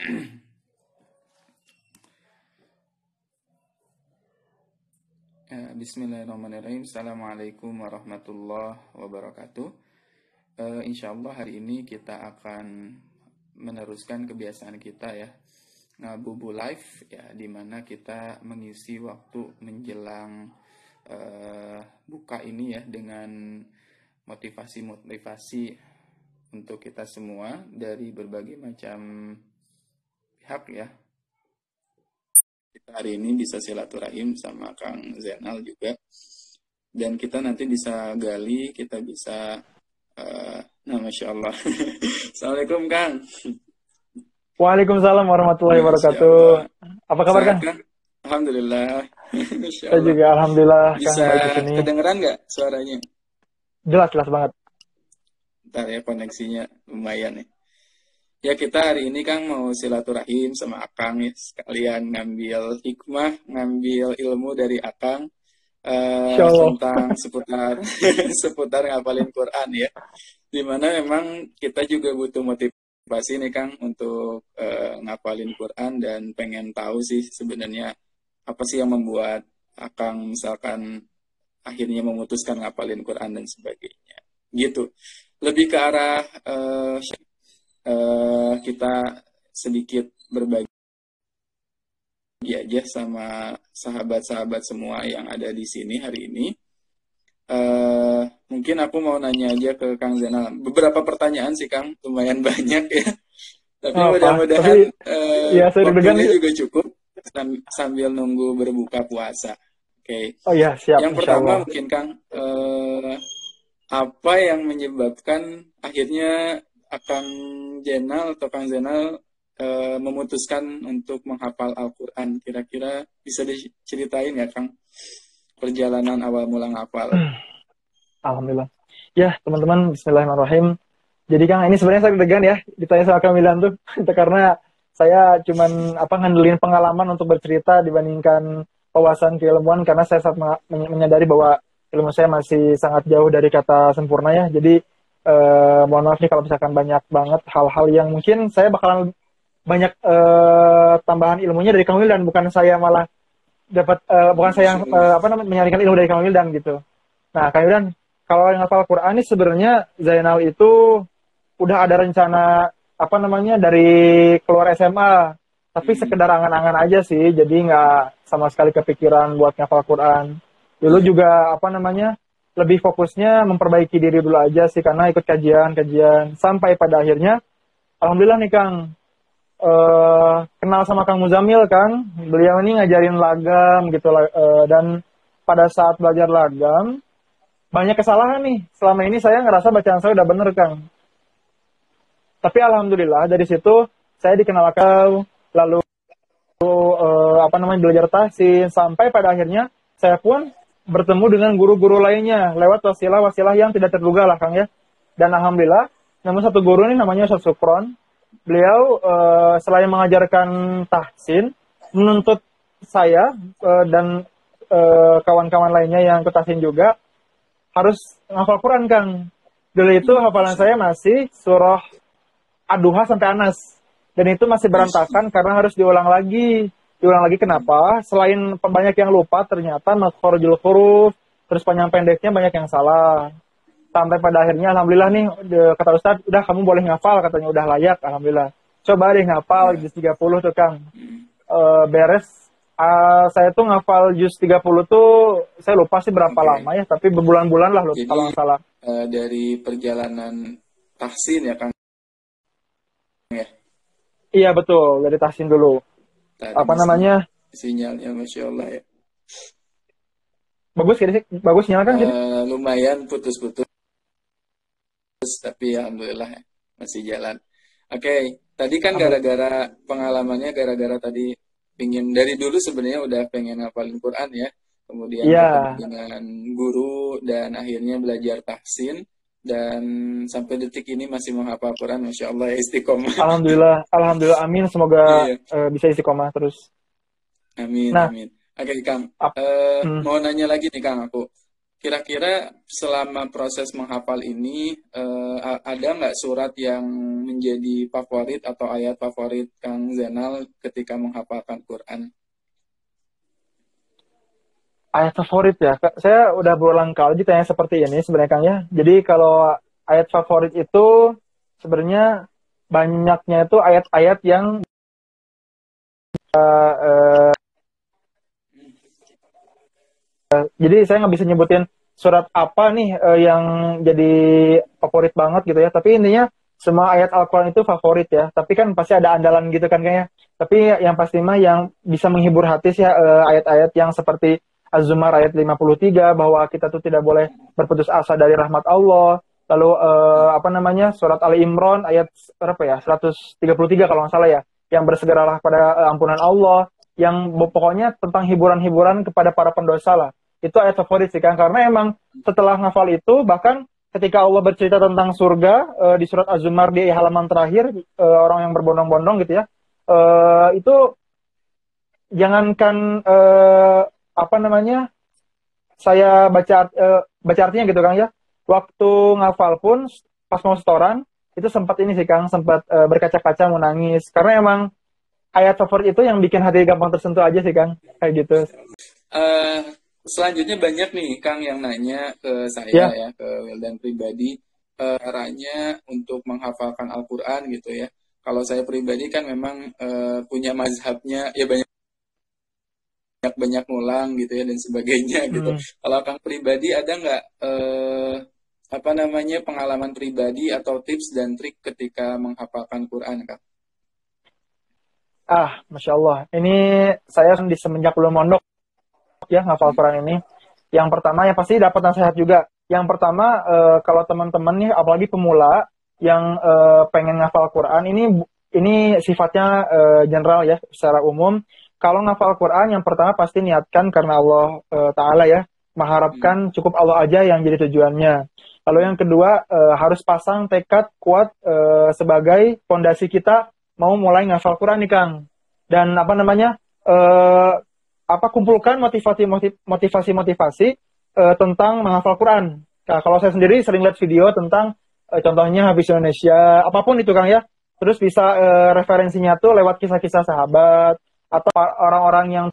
Ya, Bismillahirrahmanirrahim. Assalamualaikum warahmatullahi wabarakatuh. Uh, insya Allah hari ini kita akan meneruskan kebiasaan kita ya ngabubu live ya di mana kita mengisi waktu menjelang uh, buka ini ya dengan motivasi-motivasi untuk kita semua dari berbagai macam pihak ya. Kita hari ini bisa silaturahim sama Kang Zainal juga. Dan kita nanti bisa gali kita bisa uh, nah masya Allah. Assalamualaikum Kang. Waalaikumsalam warahmatullahi wabarakatuh. Apa kabar Kang? Alhamdulillah. Saya juga Alhamdulillah bisa Kang, kedengeran nggak suaranya? Jelas jelas banget. Ntar ya koneksinya lumayan nih. Ya kita hari ini Kang mau silaturahim sama Akang ya sekalian ngambil hikmah, ngambil ilmu dari Akang uh, tentang seputar seputar ngapalin Quran ya. Di mana memang kita juga butuh motivasi nih Kang untuk uh, ngapalin Quran dan pengen tahu sih sebenarnya apa sih yang membuat Akang misalkan akhirnya memutuskan ngapalin Quran dan sebagainya. Gitu. Lebih ke arah uh, uh, kita sedikit berbagi aja sama sahabat-sahabat semua yang ada di sini hari ini. Uh, mungkin aku mau nanya aja ke Kang Zainal. Beberapa pertanyaan sih Kang, lumayan banyak ya. Tapi oh, mudah-mudahan uh, ya, waktunya juga cukup sambil nunggu berbuka puasa. Oke. Okay. Oh ya siap. Yang pertama mungkin Kang, uh, apa yang menyebabkan akhirnya Akang Jenal atau Kang Zenal e, memutuskan untuk menghafal Al-Quran. Kira-kira bisa diceritain ya Kang perjalanan awal mula ngapal. Alhamdulillah. Ya teman-teman Bismillahirrahmanirrahim. Jadi Kang ini sebenarnya saya degan ya ditanya sama Kang Milan tuh karena saya cuman apa ngandelin pengalaman untuk bercerita dibandingkan wawasan keilmuan karena saya sangat menyadari bahwa ilmu saya masih sangat jauh dari kata sempurna ya. Jadi uh, mohon maaf nih kalau misalkan banyak banget hal-hal yang mungkin saya bakalan banyak uh, tambahan ilmunya dari Kang Wildan bukan saya malah dapat uh, bukan saya yang uh, apa namanya menyaringkan ilmu dari Kang Wildan gitu. Nah, Kang Wildan, kalau yang hafal Quran ini sebenarnya Zainal itu udah ada rencana apa namanya dari keluar SMA, tapi hmm. sekedar angan-angan aja sih, jadi nggak sama sekali kepikiran buat ngafal Quran. Dulu juga apa namanya lebih fokusnya memperbaiki diri dulu aja sih karena ikut kajian-kajian sampai pada akhirnya alhamdulillah nih Kang. Uh, kenal sama Kang Muzamil Kang. Beliau ini ngajarin lagam gitu uh, dan pada saat belajar lagam banyak kesalahan nih. Selama ini saya ngerasa bacaan saya udah bener Kang. Tapi alhamdulillah dari situ saya dikenalkan lalu uh, apa namanya belajar tahsin. Sampai pada akhirnya saya pun bertemu dengan guru-guru lainnya lewat wasilah-wasilah yang tidak terduga lah Kang ya. Dan alhamdulillah, namun satu guru ini namanya Ustaz Sukron. Beliau uh, selain mengajarkan tahsin, menuntut saya uh, dan uh, kawan-kawan lainnya yang ke tahsin juga harus ngafal Quran Kang. Dulu itu hafalan saya masih surah Aduha sampai Anas. Dan itu masih berantakan karena harus diulang lagi diulang lagi kenapa? Selain banyak yang lupa ternyata makhrajul huruf terus panjang pendeknya banyak yang salah. Sampai pada akhirnya alhamdulillah nih kata Ustaz udah kamu boleh ngafal katanya udah layak alhamdulillah. Coba deh ngafal juz 30 tuh Kang. E, beres. Uh, saya tuh ngafal juz 30 tuh saya lupa sih berapa okay. lama ya tapi berbulan-bulan lah loh kalau nggak salah. uh, dari perjalanan tahsin ya Kang? Ya. Iya betul. Dari tahsin dulu Tadi apa namanya? sinyalnya masya Allah ya. Bagus sih bagus nyala kan uh, lumayan putus-putus. Tapi alhamdulillah ya, masih jalan. Oke okay. tadi kan gara-gara pengalamannya gara-gara tadi pingin dari dulu sebenarnya udah pengen ngapalin Quran ya. Kemudian yeah. dengan guru dan akhirnya belajar tahsin dan sampai detik ini masih menghafal Quran, masya Allah ya istiqomah. Alhamdulillah, alhamdulillah, amin. Semoga iya. uh, bisa istiqomah terus. Amin, nah, amin. Oke, Kang. Uh, hmm. Mau nanya lagi nih, Kang, aku. kira-kira selama proses menghafal ini uh, ada nggak surat yang menjadi favorit atau ayat favorit Kang Zainal ketika menghafalkan Quran? Ayat favorit ya, saya udah berulang kali ditanya seperti ini sebenarnya Kang ya. Jadi kalau ayat favorit itu sebenarnya banyaknya itu ayat-ayat yang uh, uh, jadi saya nggak bisa nyebutin surat apa nih uh, yang jadi favorit banget gitu ya. Tapi intinya semua ayat Al-Quran itu favorit ya. Tapi kan pasti ada andalan gitu kan kayaknya. Tapi yang pasti mah yang bisa menghibur hati sih uh, ayat-ayat yang seperti Az-Zumar ayat 53 bahwa kita tuh tidak boleh berputus asa dari rahmat Allah. Lalu uh, apa namanya surat Ali Imran ayat berapa ya? 133 kalau nggak salah ya. Yang bersegeralah pada uh, ampunan Allah. Yang pokoknya tentang hiburan-hiburan kepada para pendosa lah. Itu ayat favorit sih kan? Karena emang setelah ngafal itu bahkan ketika Allah bercerita tentang surga uh, di surat Az-Zumar di halaman terakhir uh, orang yang berbondong-bondong gitu ya uh, itu jangankan uh, apa namanya saya baca uh, baca artinya gitu Kang ya waktu ngafal pun pas mau setoran itu sempat ini sih Kang sempat uh, berkaca-kaca mau nangis karena emang ayat favorit itu yang bikin hati gampang tersentuh aja sih Kang kayak gitu. Uh, selanjutnya banyak nih Kang yang nanya ke saya yeah. ya ke Wildan pribadi uh, caranya untuk menghafalkan Al-Quran gitu ya. Kalau saya pribadi kan memang uh, punya mazhabnya ya banyak banyak banyak ngulang gitu ya dan sebagainya hmm. gitu. Kalau Kang pribadi ada nggak uh, apa namanya pengalaman pribadi atau tips dan trik ketika menghafalkan Quran Kang? Ah, masya Allah. Ini saya di semenjak belum mondok ya ngafal Quran ini. Yang pertama yang pasti dapat nasihat juga. Yang pertama uh, kalau teman-teman nih apalagi pemula yang uh, pengen ngafal Quran ini ini sifatnya uh, general ya secara umum. Kalau ngafal Quran yang pertama pasti niatkan karena Allah uh, taala ya mengharapkan cukup Allah aja yang jadi tujuannya. Lalu yang kedua uh, harus pasang tekad kuat uh, sebagai fondasi kita mau mulai ngafal Quran nih Kang. Dan apa namanya? Uh, apa kumpulkan motivasi motivasi motivasi uh, tentang menghafal Quran. Nah, kalau saya sendiri sering lihat video tentang uh, contohnya habis Indonesia, apa pun itu Kang ya. Terus bisa uh, referensinya tuh lewat kisah-kisah sahabat atau orang-orang yang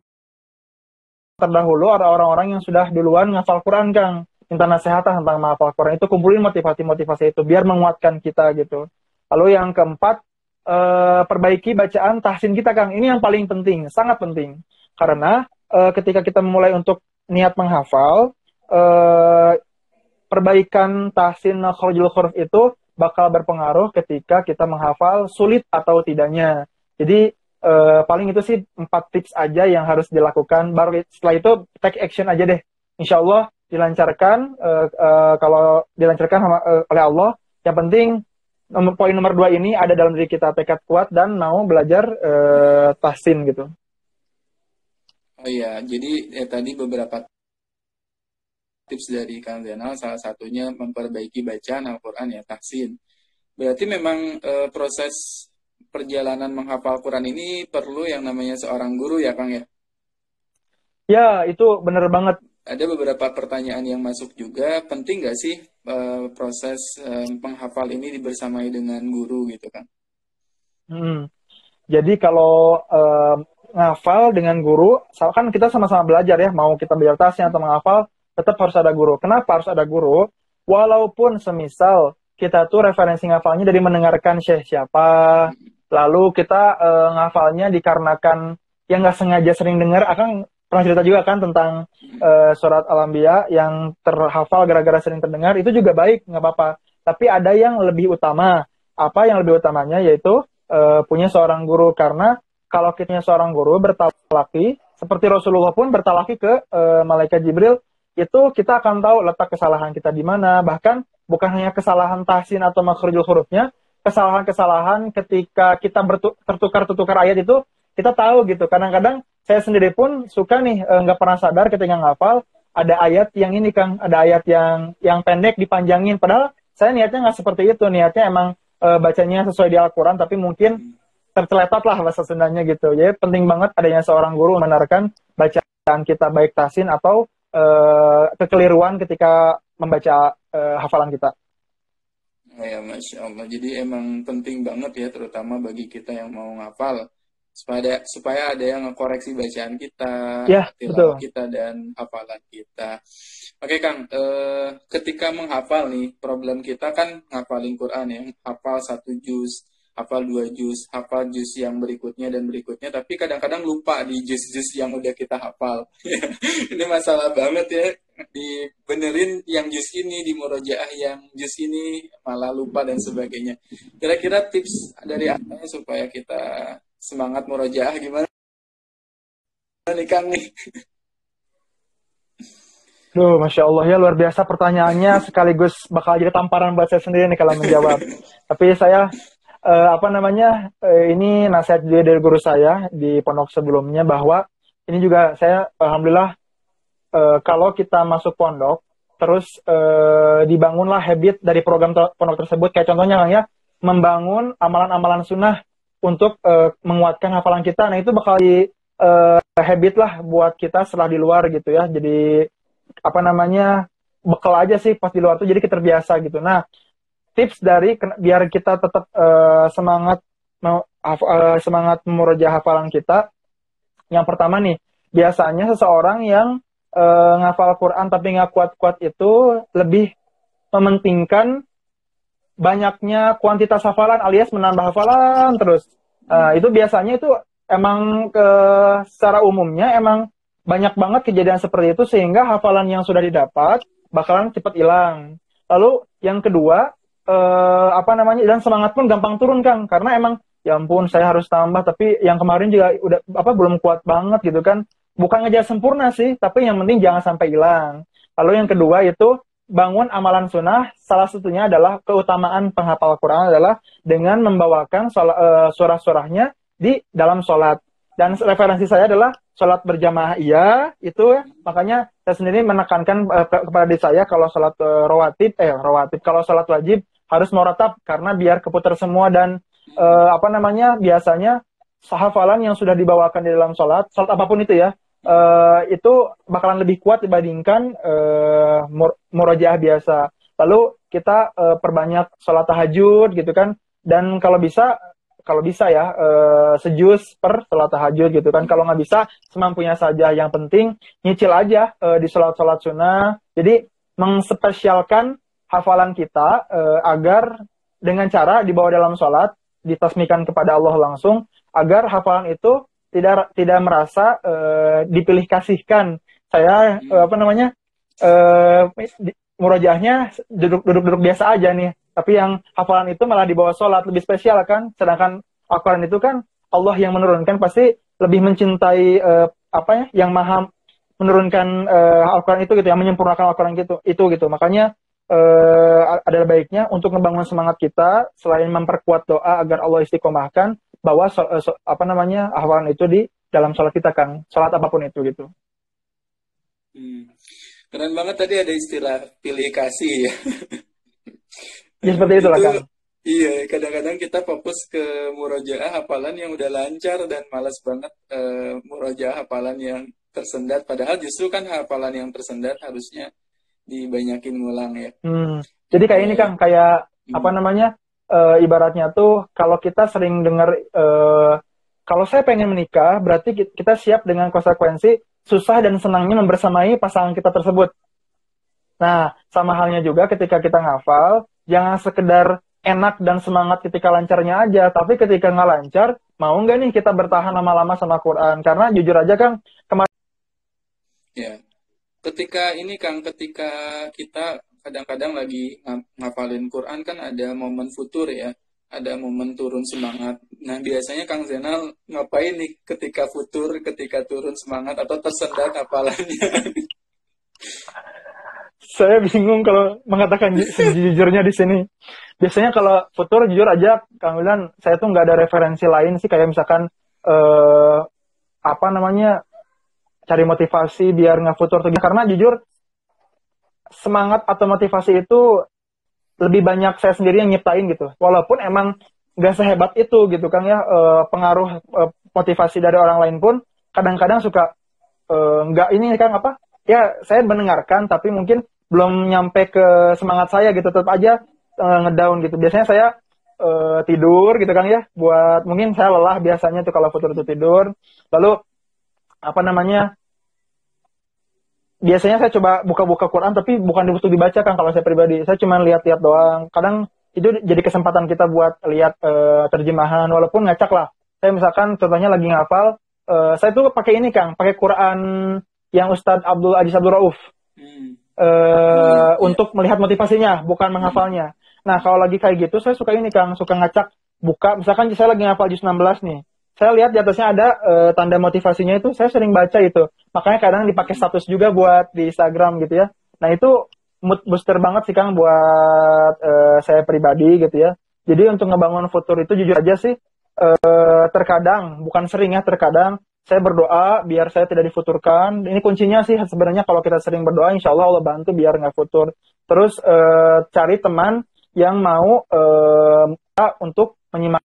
terdahulu ada orang-orang yang sudah duluan menghafal Quran Kang. Minta nasihat tentang menghafal Quran itu kumpulin motivasi-motivasi itu biar menguatkan kita gitu. Lalu yang keempat, uh, perbaiki bacaan tahsin kita Kang. Ini yang paling penting, sangat penting karena uh, ketika kita mulai untuk niat menghafal, uh, perbaikan tahsin kharujul huruf itu bakal berpengaruh ketika kita menghafal sulit atau tidaknya. Jadi uh, paling itu sih empat tips aja yang harus dilakukan. Baru setelah itu take action aja deh. Insya Allah dilancarkan. Uh, uh, kalau dilancarkan uh, oleh Allah, yang penting nomor poin nomor dua ini ada dalam diri kita tekad kuat dan mau belajar uh, tahsin gitu. Oh iya, jadi ya, tadi beberapa tips dari Kang Zainal, salah satunya memperbaiki bacaan Al-Quran ya, tahsin. Berarti memang e, proses perjalanan menghafal Quran ini perlu yang namanya seorang guru ya Kang ya? Ya, itu benar banget. Ada beberapa pertanyaan yang masuk juga, penting nggak sih e, proses e, menghafal ini dibersamai dengan guru gitu kan? Hmm. Jadi kalau e, ngafal dengan guru, kan kita sama-sama belajar ya, mau kita belajar tasnya atau menghafal, tetap harus ada guru. Kenapa harus ada guru? Walaupun semisal kita tuh referensi ngafalnya dari mendengarkan syekh siapa, lalu kita e, ngafalnya dikarenakan yang nggak sengaja sering dengar, akan pernah cerita juga kan tentang e, surat Al-Anbiya yang terhafal gara-gara sering terdengar, itu juga baik, nggak apa-apa. Tapi ada yang lebih utama. Apa yang lebih utamanya yaitu e, punya seorang guru karena kalau kita seorang guru bertalaki, seperti Rasulullah pun bertalaki ke e, malaikat Jibril, itu kita akan tahu letak kesalahan kita di mana. Bahkan bukan hanya kesalahan tahsin atau makhrujul hurufnya, kesalahan-kesalahan ketika kita tertukar-tukar ayat itu kita tahu gitu. Kadang-kadang saya sendiri pun suka nih eh, nggak pernah sadar ketika ngapal ada ayat yang ini Kang, ada ayat yang yang pendek dipanjangin. Padahal saya niatnya nggak seperti itu, niatnya emang e, bacanya sesuai di Al-Quran, tapi mungkin terceletot lah bahasa Sundanya gitu. Jadi penting banget adanya seorang guru membenarkan bacaan kita baik tasin atau uh, kekeliruan ketika membaca uh, hafalan kita. Ya, masya Allah. Jadi emang penting banget ya, terutama bagi kita yang mau ngafal supaya supaya ada yang ngekoreksi bacaan kita, ya, betul. kita dan hafalan kita. Oke Kang, eh, ketika menghafal nih problem kita kan ngafalin Quran ya, hafal satu juz, hafal dua juz, hafal juz yang berikutnya dan berikutnya, tapi kadang-kadang lupa di juz-juz yang udah kita hafal. ini masalah banget ya, dibenerin yang juz ini, di murojaah yang juz ini malah lupa dan sebagainya. Kira-kira tips dari Anda supaya kita semangat murojaah gimana? Nih Kang nih. Duh, Masya Allah ya luar biasa pertanyaannya sekaligus bakal jadi tamparan buat saya sendiri nih kalau menjawab. Tapi saya uh, apa namanya uh, ini nasihat juga dari guru saya di pondok sebelumnya bahwa ini juga saya alhamdulillah uh, kalau kita masuk pondok terus uh, dibangunlah habit dari program ter pondok tersebut. Kayak contohnya ya membangun amalan-amalan sunnah untuk uh, menguatkan hafalan kita. Nah itu bakal di uh, habit lah buat kita setelah di luar gitu ya. Jadi apa namanya bekal aja sih pas di luar tuh jadi kita terbiasa gitu. Nah tips dari biar kita tetap uh, semangat uh, semangat memurojaah hafalan kita. Yang pertama nih, biasanya seseorang yang uh, ngafal Quran tapi nggak kuat-kuat itu lebih mementingkan banyaknya kuantitas hafalan alias menambah hafalan terus. Uh, itu biasanya itu emang ke secara umumnya emang banyak banget kejadian seperti itu sehingga hafalan yang sudah didapat bakalan cepat hilang. Lalu yang kedua, uh, apa namanya dan semangat pun gampang turun kang. Karena emang ya ampun saya harus tambah. Tapi yang kemarin juga udah apa belum kuat banget gitu kan. Bukan ngejar sempurna sih tapi yang penting jangan sampai hilang. Lalu yang kedua itu bangun amalan sunnah. Salah satunya adalah keutamaan penghafal Quran adalah dengan membawakan uh, surah-surahnya di dalam sholat dan referensi saya adalah sholat berjamaah. Iya itu ya. Makanya saya sendiri menekankan uh, kepada saya kalau sholat uh, rawatib eh rawatib. Kalau sholat wajib harus moratap karena biar keputar semua dan uh, apa namanya biasanya hafalan yang sudah dibawakan di dalam sholat, sholat apa pun itu ya, uh, itu bakalan lebih kuat dibandingkan uh, mur biasa. Lalu kita uh, perbanyak sholat tahajud gitu kan, dan kalau bisa kalau bisa ya uh, sejus per sholat tahajud gitu kan. Kalau nggak bisa semampunya saja. Yang penting nyicil aja uh, di sholat-sholat sunnah. Jadi mengspesialkan hafalan kita uh, agar dengan cara dibawa dalam sholat ditasmikan kepada Allah langsung agar hafalan itu tidak tidak merasa uh, dipilih kasihkan. Saya uh, apa namanya uh, murajahnya duduk duduk duduk biasa aja nih. Tapi yang hafalan itu malah dibawa sholat lebih spesial kan. Sedangkan Al-Quran itu kan Allah yang menurunkan pasti lebih mencintai uh, apa ya yang maha menurunkan uh, Al-Quran itu gitu yang menyempurnakan Al-Quran gitu itu gitu. Makanya uh, adalah baiknya untuk membangun semangat kita selain memperkuat doa agar Allah istiqomahkan bahwa so, uh, so, apa namanya hafalan itu di dalam sholat kita kan sholat apa pun itu gitu. Hmm. Keren banget tadi ada istilah pilih kasih ya. ya seperti itulah kan. Iya, kadang-kadang kita fokus ke murojaah hafalan yang udah lancar dan malas banget uh, murojaah hafalan yang tersendat. Padahal justru kan hafalan yang tersendat harusnya dibanyakin ngulang ya. Hmm. Jadi kayak ini Kang, kayak hmm. apa namanya? E, ibaratnya tuh kalau kita sering dengar e, kalau saya pengen menikah, berarti kita siap dengan konsekuensi susah dan senangnya membersamai pasangan kita tersebut. Nah, sama halnya juga ketika kita ngafal, jangan sekedar enak dan semangat ketika lancarnya aja, tapi ketika nggak lancar, mau nggak nih kita bertahan lama-lama sama Quran? Karena jujur aja Kang, kemarin yeah ketika ini Kang, ketika kita kadang-kadang lagi ngapalin Quran kan ada momen futur ya, ada momen turun semangat. Nah biasanya Kang Zainal ngapain nih ketika futur, ketika turun semangat atau tersendat hafalannya? Saya bingung kalau mengatakan sejujurnya di sini. Biasanya kalau futur jujur aja, Kang Wilan, saya tuh nggak ada referensi lain sih kayak misalkan eh, apa namanya cari motivasi biar nggak futur tuh karena jujur semangat atau motivasi itu lebih banyak saya sendiri yang nyiptain gitu. Walaupun emang nggak sehebat itu gitu kan ya. E, pengaruh e, motivasi dari orang lain pun kadang-kadang suka e, nggak ini kan apa? Ya saya mendengarkan tapi mungkin belum nyampe ke semangat saya gitu. Tetap aja uh, ngedown gitu. Biasanya saya uh, tidur gitu kan ya. Buat mungkin saya lelah biasanya tuh kalau futur itu tidur. Lalu apa namanya biasanya saya coba buka-buka Quran tapi bukan untuk dibaca kan kalau saya pribadi. Saya cuma lihat-lihat doang. Kadang itu jadi kesempatan kita buat lihat uh, terjemahan walaupun ngacak lah. Saya misalkan contohnya lagi ngapal uh, saya tuh pakai ini kang pakai Quran yang Ustadz Abdul Aziz Abdul Rauf. Hmm. uh, hmm, untuk melihat motivasinya bukan menghafalnya. Nah kalau lagi kayak gitu saya suka ini kang suka ngacak buka. Misalkan saya lagi ngapal juz 16 nih saya lihat di atasnya ada uh, tanda motivasinya itu saya sering baca itu. Makanya kadang dipakai status juga buat di Instagram gitu ya. Nah itu mood booster banget sih Kang buat uh, saya pribadi gitu ya. Jadi untuk ngebangun futur itu jujur aja sih uh, terkadang bukan sering ya terkadang saya berdoa biar saya tidak difuturkan. Ini kuncinya sih sebenarnya kalau kita sering berdoa insya Allah Allah bantu biar nggak futur. Terus uh, cari teman yang mau uh, untuk menyimak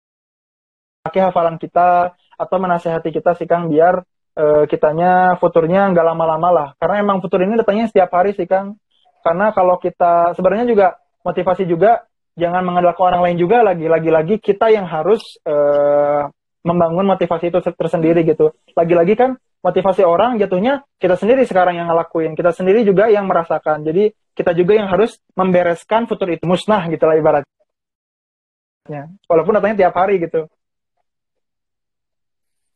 pakai hafalan kita atau menasehati kita sih Kang biar uh, kitanya futurnya nggak lama-lama lah. Karena emang futur ini datangnya setiap hari sih Kang. Karena kalau kita sebenarnya juga motivasi juga jangan mengandalkan orang lain juga lagi lagi-lagi kita yang harus uh, membangun motivasi itu tersendiri gitu. Lagi-lagi kan motivasi orang jatuhnya kita sendiri sekarang yang ngelakuin, kita sendiri juga yang merasakan. Jadi kita juga yang harus membereskan futur itu musnah gitu lah ibaratnya. Walaupun datangnya tiap hari gitu.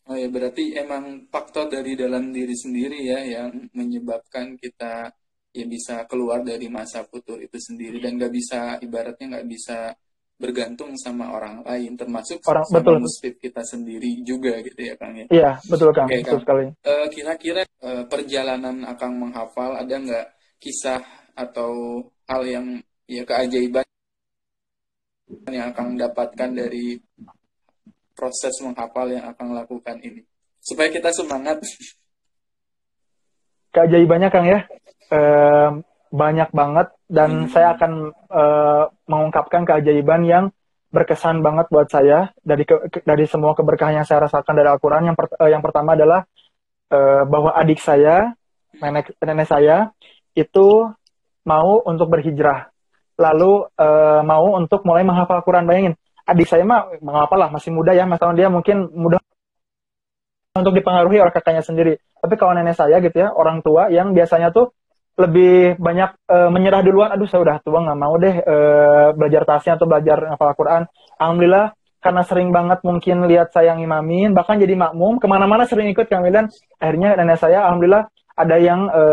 Oh ya, berarti emang faktor dari dalam diri sendiri ya yang menyebabkan kita ya bisa keluar dari masa futur itu sendiri dan nggak bisa ibaratnya nggak bisa bergantung sama orang lain termasuk orang, sama betul, muslim kita sendiri juga gitu ya kang ya? Iya betul kang. Oke, betul kang. sekali. Uh, kira-kira uh, perjalanan akan menghafal ada nggak kisah atau hal yang ya keajaiban yang akan dapatkan dari proses menghafal yang akan lakukan ini. Supaya kita semangat. Keajaibannya Kang ya. E, banyak banget. Dan hmm. saya akan e, mengungkapkan keajaiban yang berkesan banget buat saya dari ke, dari semua keberkahan yang saya rasakan dari Al-Qur'an. Yang per, e, yang pertama adalah e, bahwa adik saya nenek nenek saya itu mau untuk berhijrah. Lalu e, mau untuk mulai menghafal Al-Qur'an. Bayangin adik saya mah mengapa lah masih muda ya mas dia mungkin mudah untuk dipengaruhi oleh kakaknya sendiri. Tapi kalau nenek saya gitu ya orang tua yang biasanya tuh lebih banyak e, menyerah duluan. Aduh saya udah tua nggak mau deh e, belajar tasnya atau belajar hafal Quran. Alhamdulillah karena sering banget mungkin lihat saya ngimamin bahkan jadi makmum ke mana-mana sering ikut kang Milan akhirnya nenek saya alhamdulillah ada yang e,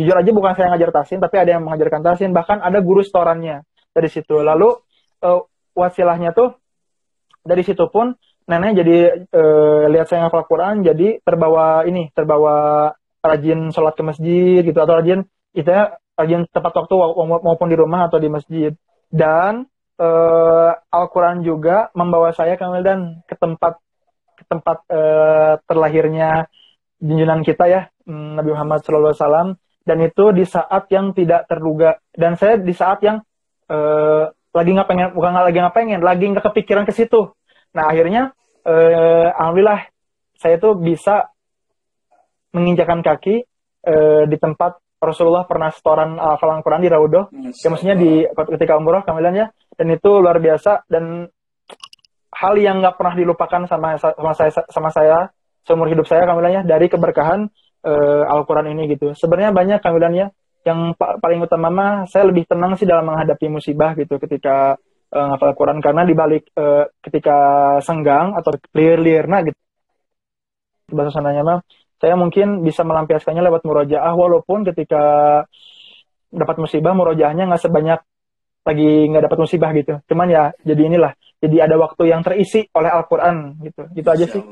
jujur aja bukan saya ngajar tasin tapi ada yang mengajarkan tasin bahkan ada guru setorannya dari situ. Lalu e, wasilahnya tuh dari situ pun nenek jadi e, lihat saya ngapal Quran jadi terbawa ini terbawa rajin sholat ke masjid gitu atau rajin itu rajin tepat waktu maupun di rumah atau di masjid. Dan e, Al-Quran juga membawa saya Kamil dan ke tempat ke tempat e, terlahirnya junjungan kita ya mm, Nabi Muhammad SAW dan itu di saat yang tidak terduga. Dan saya di saat yang e, lagi nggak pengen bukan lagi nggak pengen lagi nggak kepikiran ke situ. Nah akhirnya eh, alhamdulillah saya tuh bisa menginjakan kaki eh, di tempat Rasulullah pernah setoran hafalan Quran di Raudoh. Ya maksudnya di ketika umroh kamilan ya. Dan itu luar biasa dan hal yang nggak pernah dilupakan sama sama saya sama saya seumur hidup saya kamilannya dari keberkahan uh, Al-Quran ini gitu. Sebenarnya banyak kamilannya yang pa paling utama mah saya lebih tenang sih dalam menghadapi musibah gitu ketika uh, ngafal Quran. Karena dibalik uh, ketika senggang atau clear nah gitu bahasa sananya mah saya mungkin bisa melampiaskannya lewat murojaah. Walaupun ketika dapat musibah murojaahnya nggak sebanyak lagi nggak dapat musibah gitu. Cuman ya jadi inilah jadi ada waktu yang terisi oleh Al-Quran gitu. Gitu aja sih.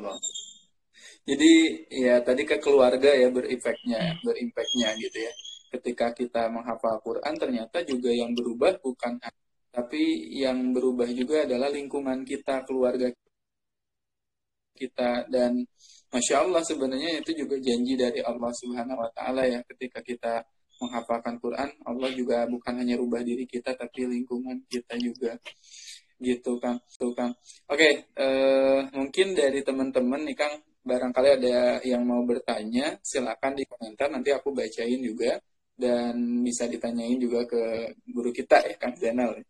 Jadi ya tadi ke keluarga ya berefeknya berimpactnya gitu ya ketika kita menghafal Quran ternyata juga yang berubah bukan tapi yang berubah juga adalah lingkungan kita, keluarga kita. Dan masya Allah sebenarnya itu juga janji dari Allah Subhanahu Wa Taala ya. Ketika kita menghafalkan Quran Allah juga bukan hanya rubah diri kita tapi lingkungan kita juga. Gitu kan tuh kan oke uh, mungkin dari teman-teman nih kang barangkali ada yang mau bertanya, silakan di komentar. Nanti aku bacain juga dan bisa ditanyain juga ke guru kita ya Kang Zainal.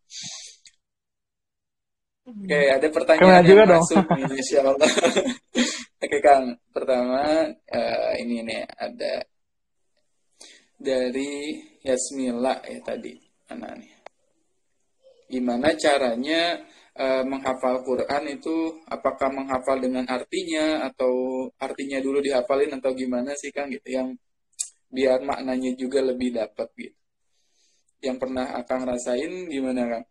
Oke, ada pertanyaan juga yang masuk dong. nih, Insya Allah. Oke Kang, pertama uh, ini nih ada dari Yasmila ya tadi, mana nih? Gimana caranya uh, menghafal Quran itu apakah menghafal dengan artinya atau artinya dulu dihafalin atau gimana sih Kang gitu yang biar maknanya juga lebih dapat gitu. Yang pernah Akang rasain gimana Kang?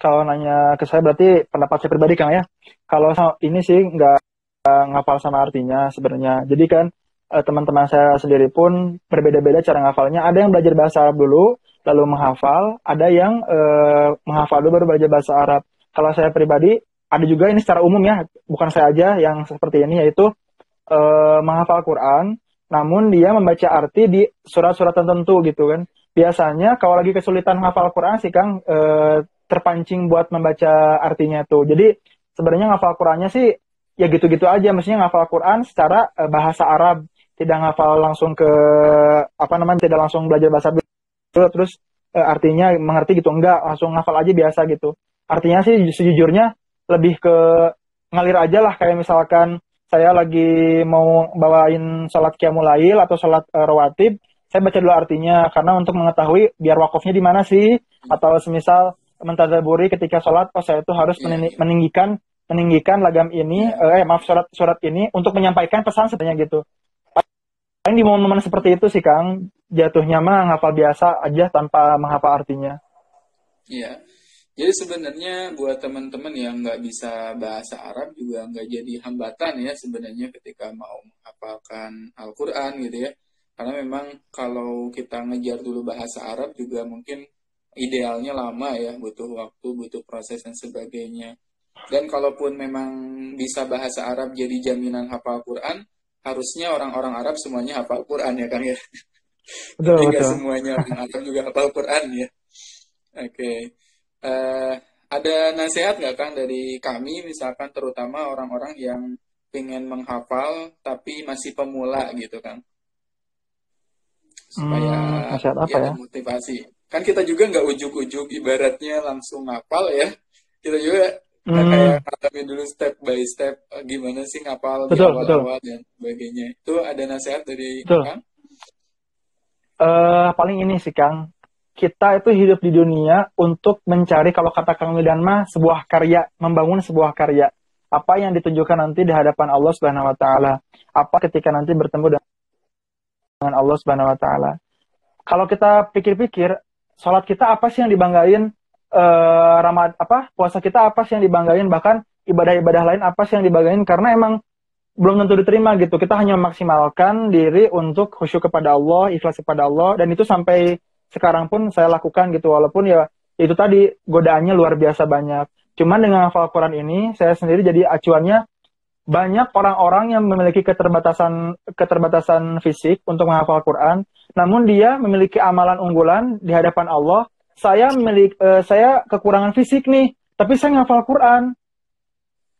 Kalau nanya ke saya berarti pendapat saya pribadi Kang ya. Kalau ini sih nggak ngafal sama artinya sebenarnya. Jadi kan eh, teman-teman saya sendiri pun berbeda-beda cara ngafalnya. Ada yang belajar bahasa Arab dulu, lalu menghafal, ada yang uh, menghafal dulu baru belajar bahasa Arab. Kalau saya pribadi, ada juga ini secara umum ya, bukan saya aja yang seperti ini, yaitu uh, menghafal Quran, namun dia membaca arti di surat-surat tertentu gitu kan. Biasanya kalau lagi kesulitan menghafal Quran sih Kang, uh, terpancing buat membaca artinya tuh. Jadi sebenarnya ngafal Qurannya sih ya gitu-gitu aja, mestinya ngafal Quran secara uh, bahasa Arab, tidak ngafal langsung ke apa namanya, tidak langsung belajar bahasa Arab terus uh, artinya mengerti gitu. Enggak langsung ngafal aja biasa gitu. Artinya sih sejujurnya lebih ke ngalir aja lah. Kayak misalkan saya lagi mau bawain sholat qiyamul atau sholat uh, rawatib saya baca dulu artinya karena untuk mengetahui biar wakafnya di mana sih atau semisal mentadaburi ketika sholat oh saya itu harus yeah, yeah. meninggikan meninggikan lagam ini yeah. eh maaf surat surat ini untuk menyampaikan pesan sebenarnya gitu paling di momen-momen seperti itu sih Kang jatuhnya mah ngapal biasa aja tanpa menghafal artinya. Iya. Jadi sebenarnya buat teman-teman yang nggak bisa bahasa Arab juga nggak jadi hambatan ya sebenarnya ketika mau menghafalkan Al-Quran gitu ya. Karena memang kalau kita ngejar dulu bahasa Arab juga mungkin idealnya lama ya, butuh waktu, butuh proses dan sebagainya. Dan kalaupun memang bisa bahasa Arab jadi jaminan hafal Quran, harusnya orang-orang Arab semuanya hafal Quran ya kan ya. Betul, semuanya orang juga hafal Quran ya. Oke. Okay. Eh, ada nasihat nggak Kang dari kami misalkan terutama orang-orang yang ingin menghafal tapi masih pemula gitu Kang? Supaya hmm, nasihat apa ya, ya? motivasi. Kan kita juga nggak ujuk-ujuk ibaratnya langsung ngapal ya. Kita juga hmm. kayak dulu step by step eh, gimana sih ngapal betul, di awal-awal dan sebagainya. Itu ada nasihat dari betul. Kang? uh, paling ini sih Kang, kita itu hidup di dunia untuk mencari kalau kata Kang Midan mah sebuah karya, membangun sebuah karya. Apa yang ditunjukkan nanti di hadapan Allah Subhanahu wa taala? Apa ketika nanti bertemu dengan Allah Subhanahu wa taala? Kalau kita pikir-pikir, sholat kita apa sih yang dibanggain? Eh, Ramad apa? Puasa kita apa sih yang dibanggain? Bahkan ibadah-ibadah lain apa sih yang dibanggain? Karena emang belum tentu diterima gitu. Kita hanya memaksimalkan diri untuk khusyuk kepada Allah, ikhlas kepada Allah, dan itu sampai sekarang pun saya lakukan gitu. Walaupun ya itu tadi godaannya luar biasa banyak. Cuman dengan hafal Quran ini, saya sendiri jadi acuannya banyak orang-orang yang memiliki keterbatasan keterbatasan fisik untuk menghafal Quran, namun dia memiliki amalan unggulan di hadapan Allah. Saya memiliki uh, saya kekurangan fisik nih, tapi saya menghafal Quran.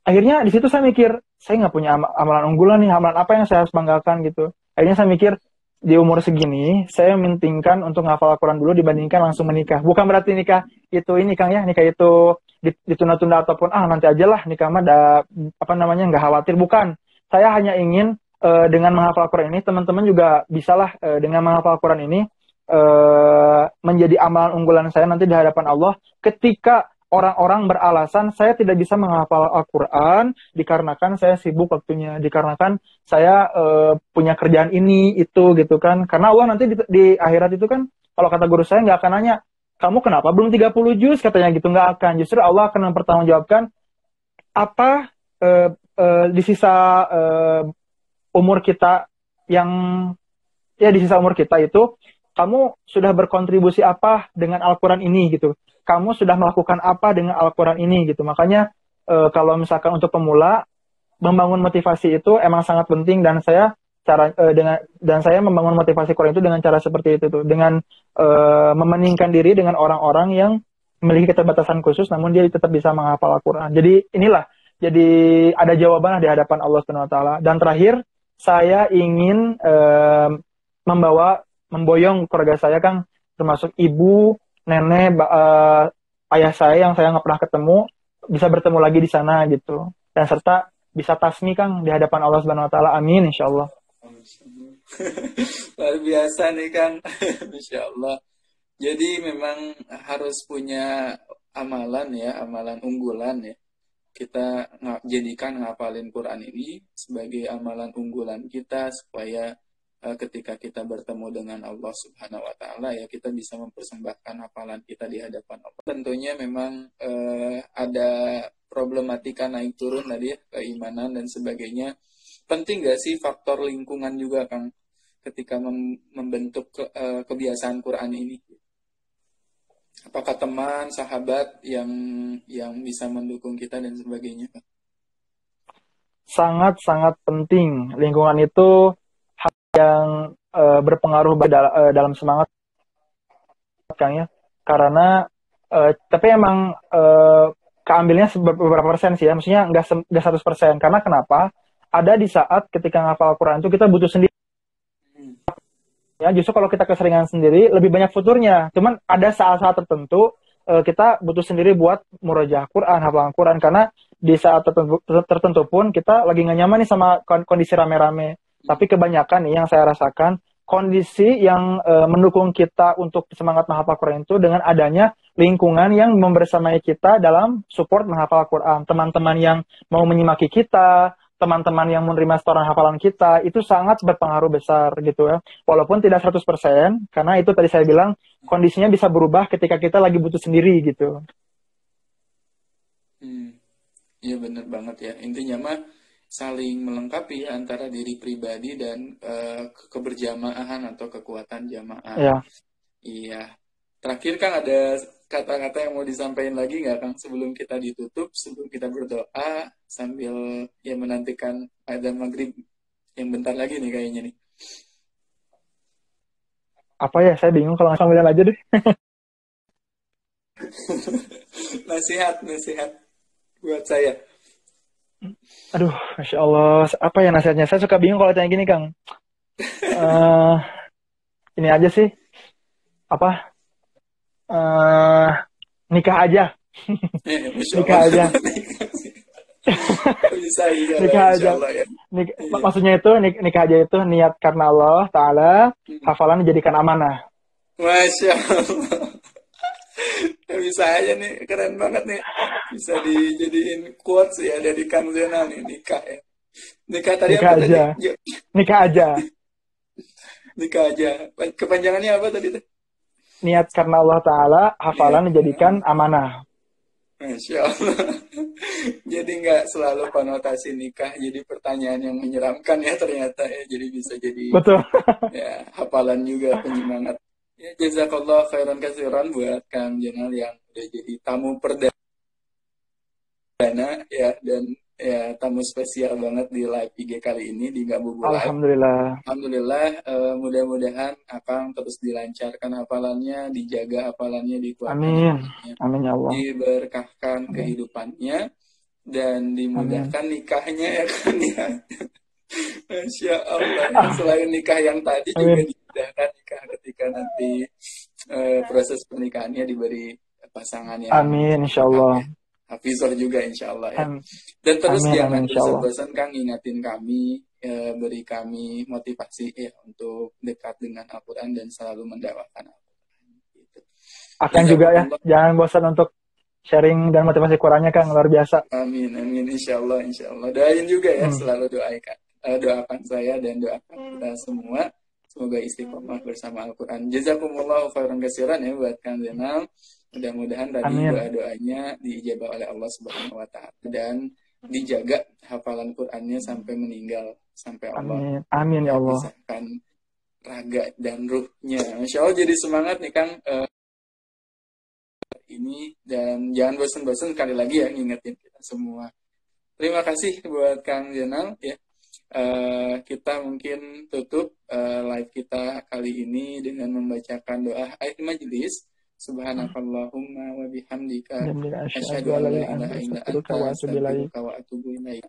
Akhirnya di situ saya mikir, saya nggak punya am amalan unggulan nih, amalan apa yang saya harus banggakan gitu. Akhirnya saya mikir, di umur segini, saya mementingkan untuk ngafal Al-Quran dulu dibandingkan langsung menikah. Bukan berarti nikah itu ini Kang ya, nikah itu ditunda-tunda ataupun ah nanti aja lah nikah mah ada apa namanya nggak khawatir. Bukan. Saya hanya ingin uh, dengan menghafal Al-Quran ini, teman-teman juga bisalah uh, dengan menghafal Al-Quran ini uh, menjadi amalan unggulan saya nanti di hadapan Allah ketika orang-orang beralasan saya tidak bisa menghafal Al-Quran dikarenakan saya sibuk waktunya, dikarenakan saya uh, punya kerjaan ini itu gitu kan. Karena Allah nanti di, di akhirat itu kan kalau kata guru saya nggak akan nanya kamu kenapa belum 30 juz katanya gitu nggak akan. Justru Allah akan mempertanggungjawabkan apa uh, uh, di sisa uh, umur kita yang ya di sisa umur kita itu kamu sudah berkontribusi apa dengan Al-Quran ini gitu kamu sudah melakukan apa dengan Al-Quran ini gitu. Makanya e, kalau misalkan untuk pemula membangun motivasi itu emang sangat penting dan saya cara e, dengan dan saya membangun motivasi Quran itu dengan cara seperti itu tuh dengan e, memeningkan diri dengan orang-orang yang memiliki keterbatasan khusus namun dia tetap bisa menghafal Al-Quran. Jadi inilah jadi ada jawaban di hadapan Allah Subhanahu wa taala. Dan terakhir, saya ingin um, membawa memboyong keluarga saya Kang termasuk ibu, nenek, uh, ayah saya yang saya nggak pernah ketemu bisa bertemu lagi di sana gitu. Dan serta bisa tasmi Kang di hadapan Allah Subhanahu wa taala. Amin insyaallah. Luar biasa nih Kang. Insya Allah. Jadi memang harus punya amalan ya, amalan unggulan ya. Kita jadikan ngapalin Quran ini sebagai amalan unggulan kita supaya ketika kita bertemu dengan Allah Subhanahu wa taala ya kita bisa mempersembahkan hafalan kita di hadapan Allah. Tentunya memang uh, ada problematika naik turun tadi ya, keimanan dan sebagainya. Penting gak sih faktor lingkungan juga Kang ketika mem membentuk ke, uh, kebiasaan Quran ini? Apakah teman, sahabat yang yang bisa mendukung kita dan sebagainya? Sangat sangat penting. Lingkungan itu yang uh, berpengaruh dal uh, dalam semangat Kang ya. Karena uh, tapi emang uh, keambilnya beberapa persen sih ya. Maksudnya nggak nggak 100%. Karena kenapa? Ada di saat ketika ngafal Quran itu kita butuh sendiri ya justru kalau kita keseringan sendiri lebih banyak futurnya cuman ada saat-saat tertentu kita butuh sendiri buat murojaah Quran hafalan Quran karena di saat tertentu, tertentu pun kita lagi nggak nyaman nih sama kondisi rame-rame tapi kebanyakan nih yang saya rasakan kondisi yang uh, mendukung kita untuk semangat menghafal Quran itu dengan adanya lingkungan yang membersamai kita dalam support menghafal Quran teman-teman yang mau menyimaki kita teman-teman yang menerima setoran hafalan kita itu sangat berpengaruh besar gitu ya. Walaupun tidak 100% karena itu tadi saya bilang kondisinya bisa berubah ketika kita lagi butuh sendiri gitu. Hmm. Iya benar banget ya. Intinya mah saling melengkapi antara diri pribadi dan uh, keberjamaah atau kekuatan jamaah. Iya. Iya. Terakhir kan ada kata-kata yang mau disampaikan lagi nggak Kang sebelum kita ditutup, sebelum kita berdoa sambil ya menantikan ada maghrib yang bentar lagi nih kayaknya nih. Apa ya? Saya bingung kalau sambilan aja deh. nasihat, nasihat buat saya. Aduh, masya Allah. Apa ya nasihatnya? Saya suka bingung kalau tanya gini, Kang. uh, ini aja sih. Apa? uh, nikah aja. nikah aja. Nikah aja. Ya. Nik iya. Maksudnya itu nik nikah aja itu niat karena Allah Taala, hmm. hafalan dijadikan amanah. Masya Allah. Bisa aja nih, keren banget nih. Bisa dijadiin quotes ya dari Kang Zainal nih nikah ya. Nikah tadi nikah apa aja. tadi? Nikah aja. nikah aja. Kepanjangannya apa tadi tuh? niat karena Allah Ta'ala, hafalan dijadikan amanah. Masya Allah. jadi nggak selalu konotasi nikah jadi pertanyaan yang menyeramkan ya ternyata ya. Jadi bisa jadi Betul. ya hafalan juga penyemangat. Ya jazakallah khairan kasiran buat Kang Jenal yang udah jadi tamu perdana ya dan ya tamu spesial banget di live IG kali ini di Gabu Live. Alhamdulillah. Alhamdulillah uh, mudah-mudahan akan terus dilancarkan hafalannya, dijaga hafalannya, dikuatkan. Amin. Amin ya Allah. Diberkahkan Amin. kehidupannya dan dimudahkan Amin. nikahnya ya kan ya. Masya Allah. Ah. Selain nikah yang tadi Amin. juga dimudahkan nikah ketika nanti uh, proses pernikahannya diberi pasangan yang Amin, insya Allah. Hafizah juga insya Allah ya. Dan terus amin, jangan bosan-bosan Kang ingatin kami, ya, beri kami motivasi ya untuk dekat dengan Al-Quran dan selalu mendakwakan Al-Quran. Gitu. Akan juga ya, jangan bosan untuk sharing dan motivasi Qurannya Kang, luar biasa. Amin, amin, insya Allah, insya Allah. Doain juga ya, hmm. selalu doakan, uh, doakan saya dan doakan kita semua. Semoga istiqomah bersama Al-Quran. Jazakumullah khairan kasiran ya buat Kang Zainal. Mudah-mudahan tadi doa-doanya diijabah oleh Allah Subhanahu wa taala dan dijaga hafalan Qur'annya sampai meninggal sampai Allah. Amin. Amin ya Allah. Pisahkan raga dan ruhnya. Masya Allah jadi semangat nih Kang uh, ini dan jangan bosan-bosan sekali lagi ya ngingetin kita semua. Terima kasih buat Kang Jenal ya. Uh, kita mungkin tutup uh, live kita kali ini dengan membacakan doa ayat majelis Subhanakallahumma wa bihamdika Alhamdulillah, asyhadu an la ilaha illa anta astaghfiruka wa atubu ilaik.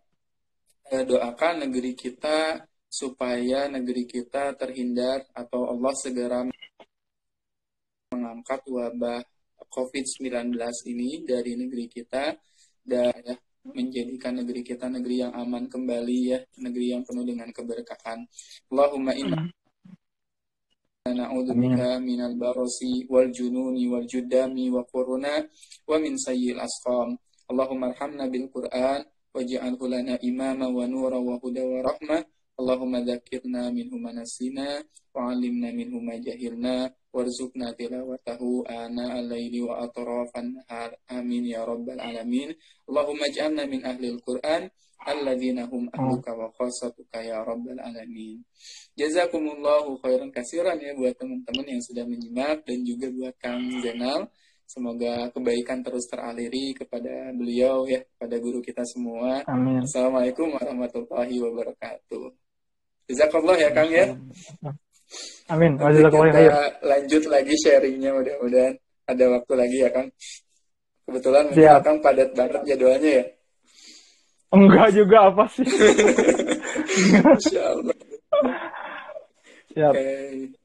Doakan negeri kita supaya negeri kita terhindar atau Allah segera mengangkat wabah COVID-19 ini dari negeri kita dan ya, menjadikan negeri kita negeri yang aman kembali ya, negeri yang penuh dengan keberkahan. Allahumma inna na'udzu bika minal barasi wal jununi wal judami wa quruna wa min sayyil asqam. Allahumma arhamna bil Qur'an waj'alhu lana imama wa nura wa huda wa rahmah. Allahumma dzakirna minhu ma nasina wa 'allimna minhu ma jahilna warzuqna tilawatahu ana al-laili wa atrafan ya alladzina hum ahluka wa khasatuka ya rabbal alamin. Jazakumullahu khairan kasiran ya buat teman-teman yang sudah menyimak dan juga buat Kang Zainal. Semoga kebaikan terus teraliri kepada beliau ya, kepada guru kita semua. Amin. Assalamualaikum warahmatullahi wabarakatuh. Jazakallah ya Kang ya. Amin. Nanti kita lanjut lagi sharingnya mudah-mudahan ada waktu lagi ya Kang. Kebetulan mungkin Siap. Kang padat banget jadwalnya ya. Enggak juga apa sih? Insya Allah. Siap. Oke.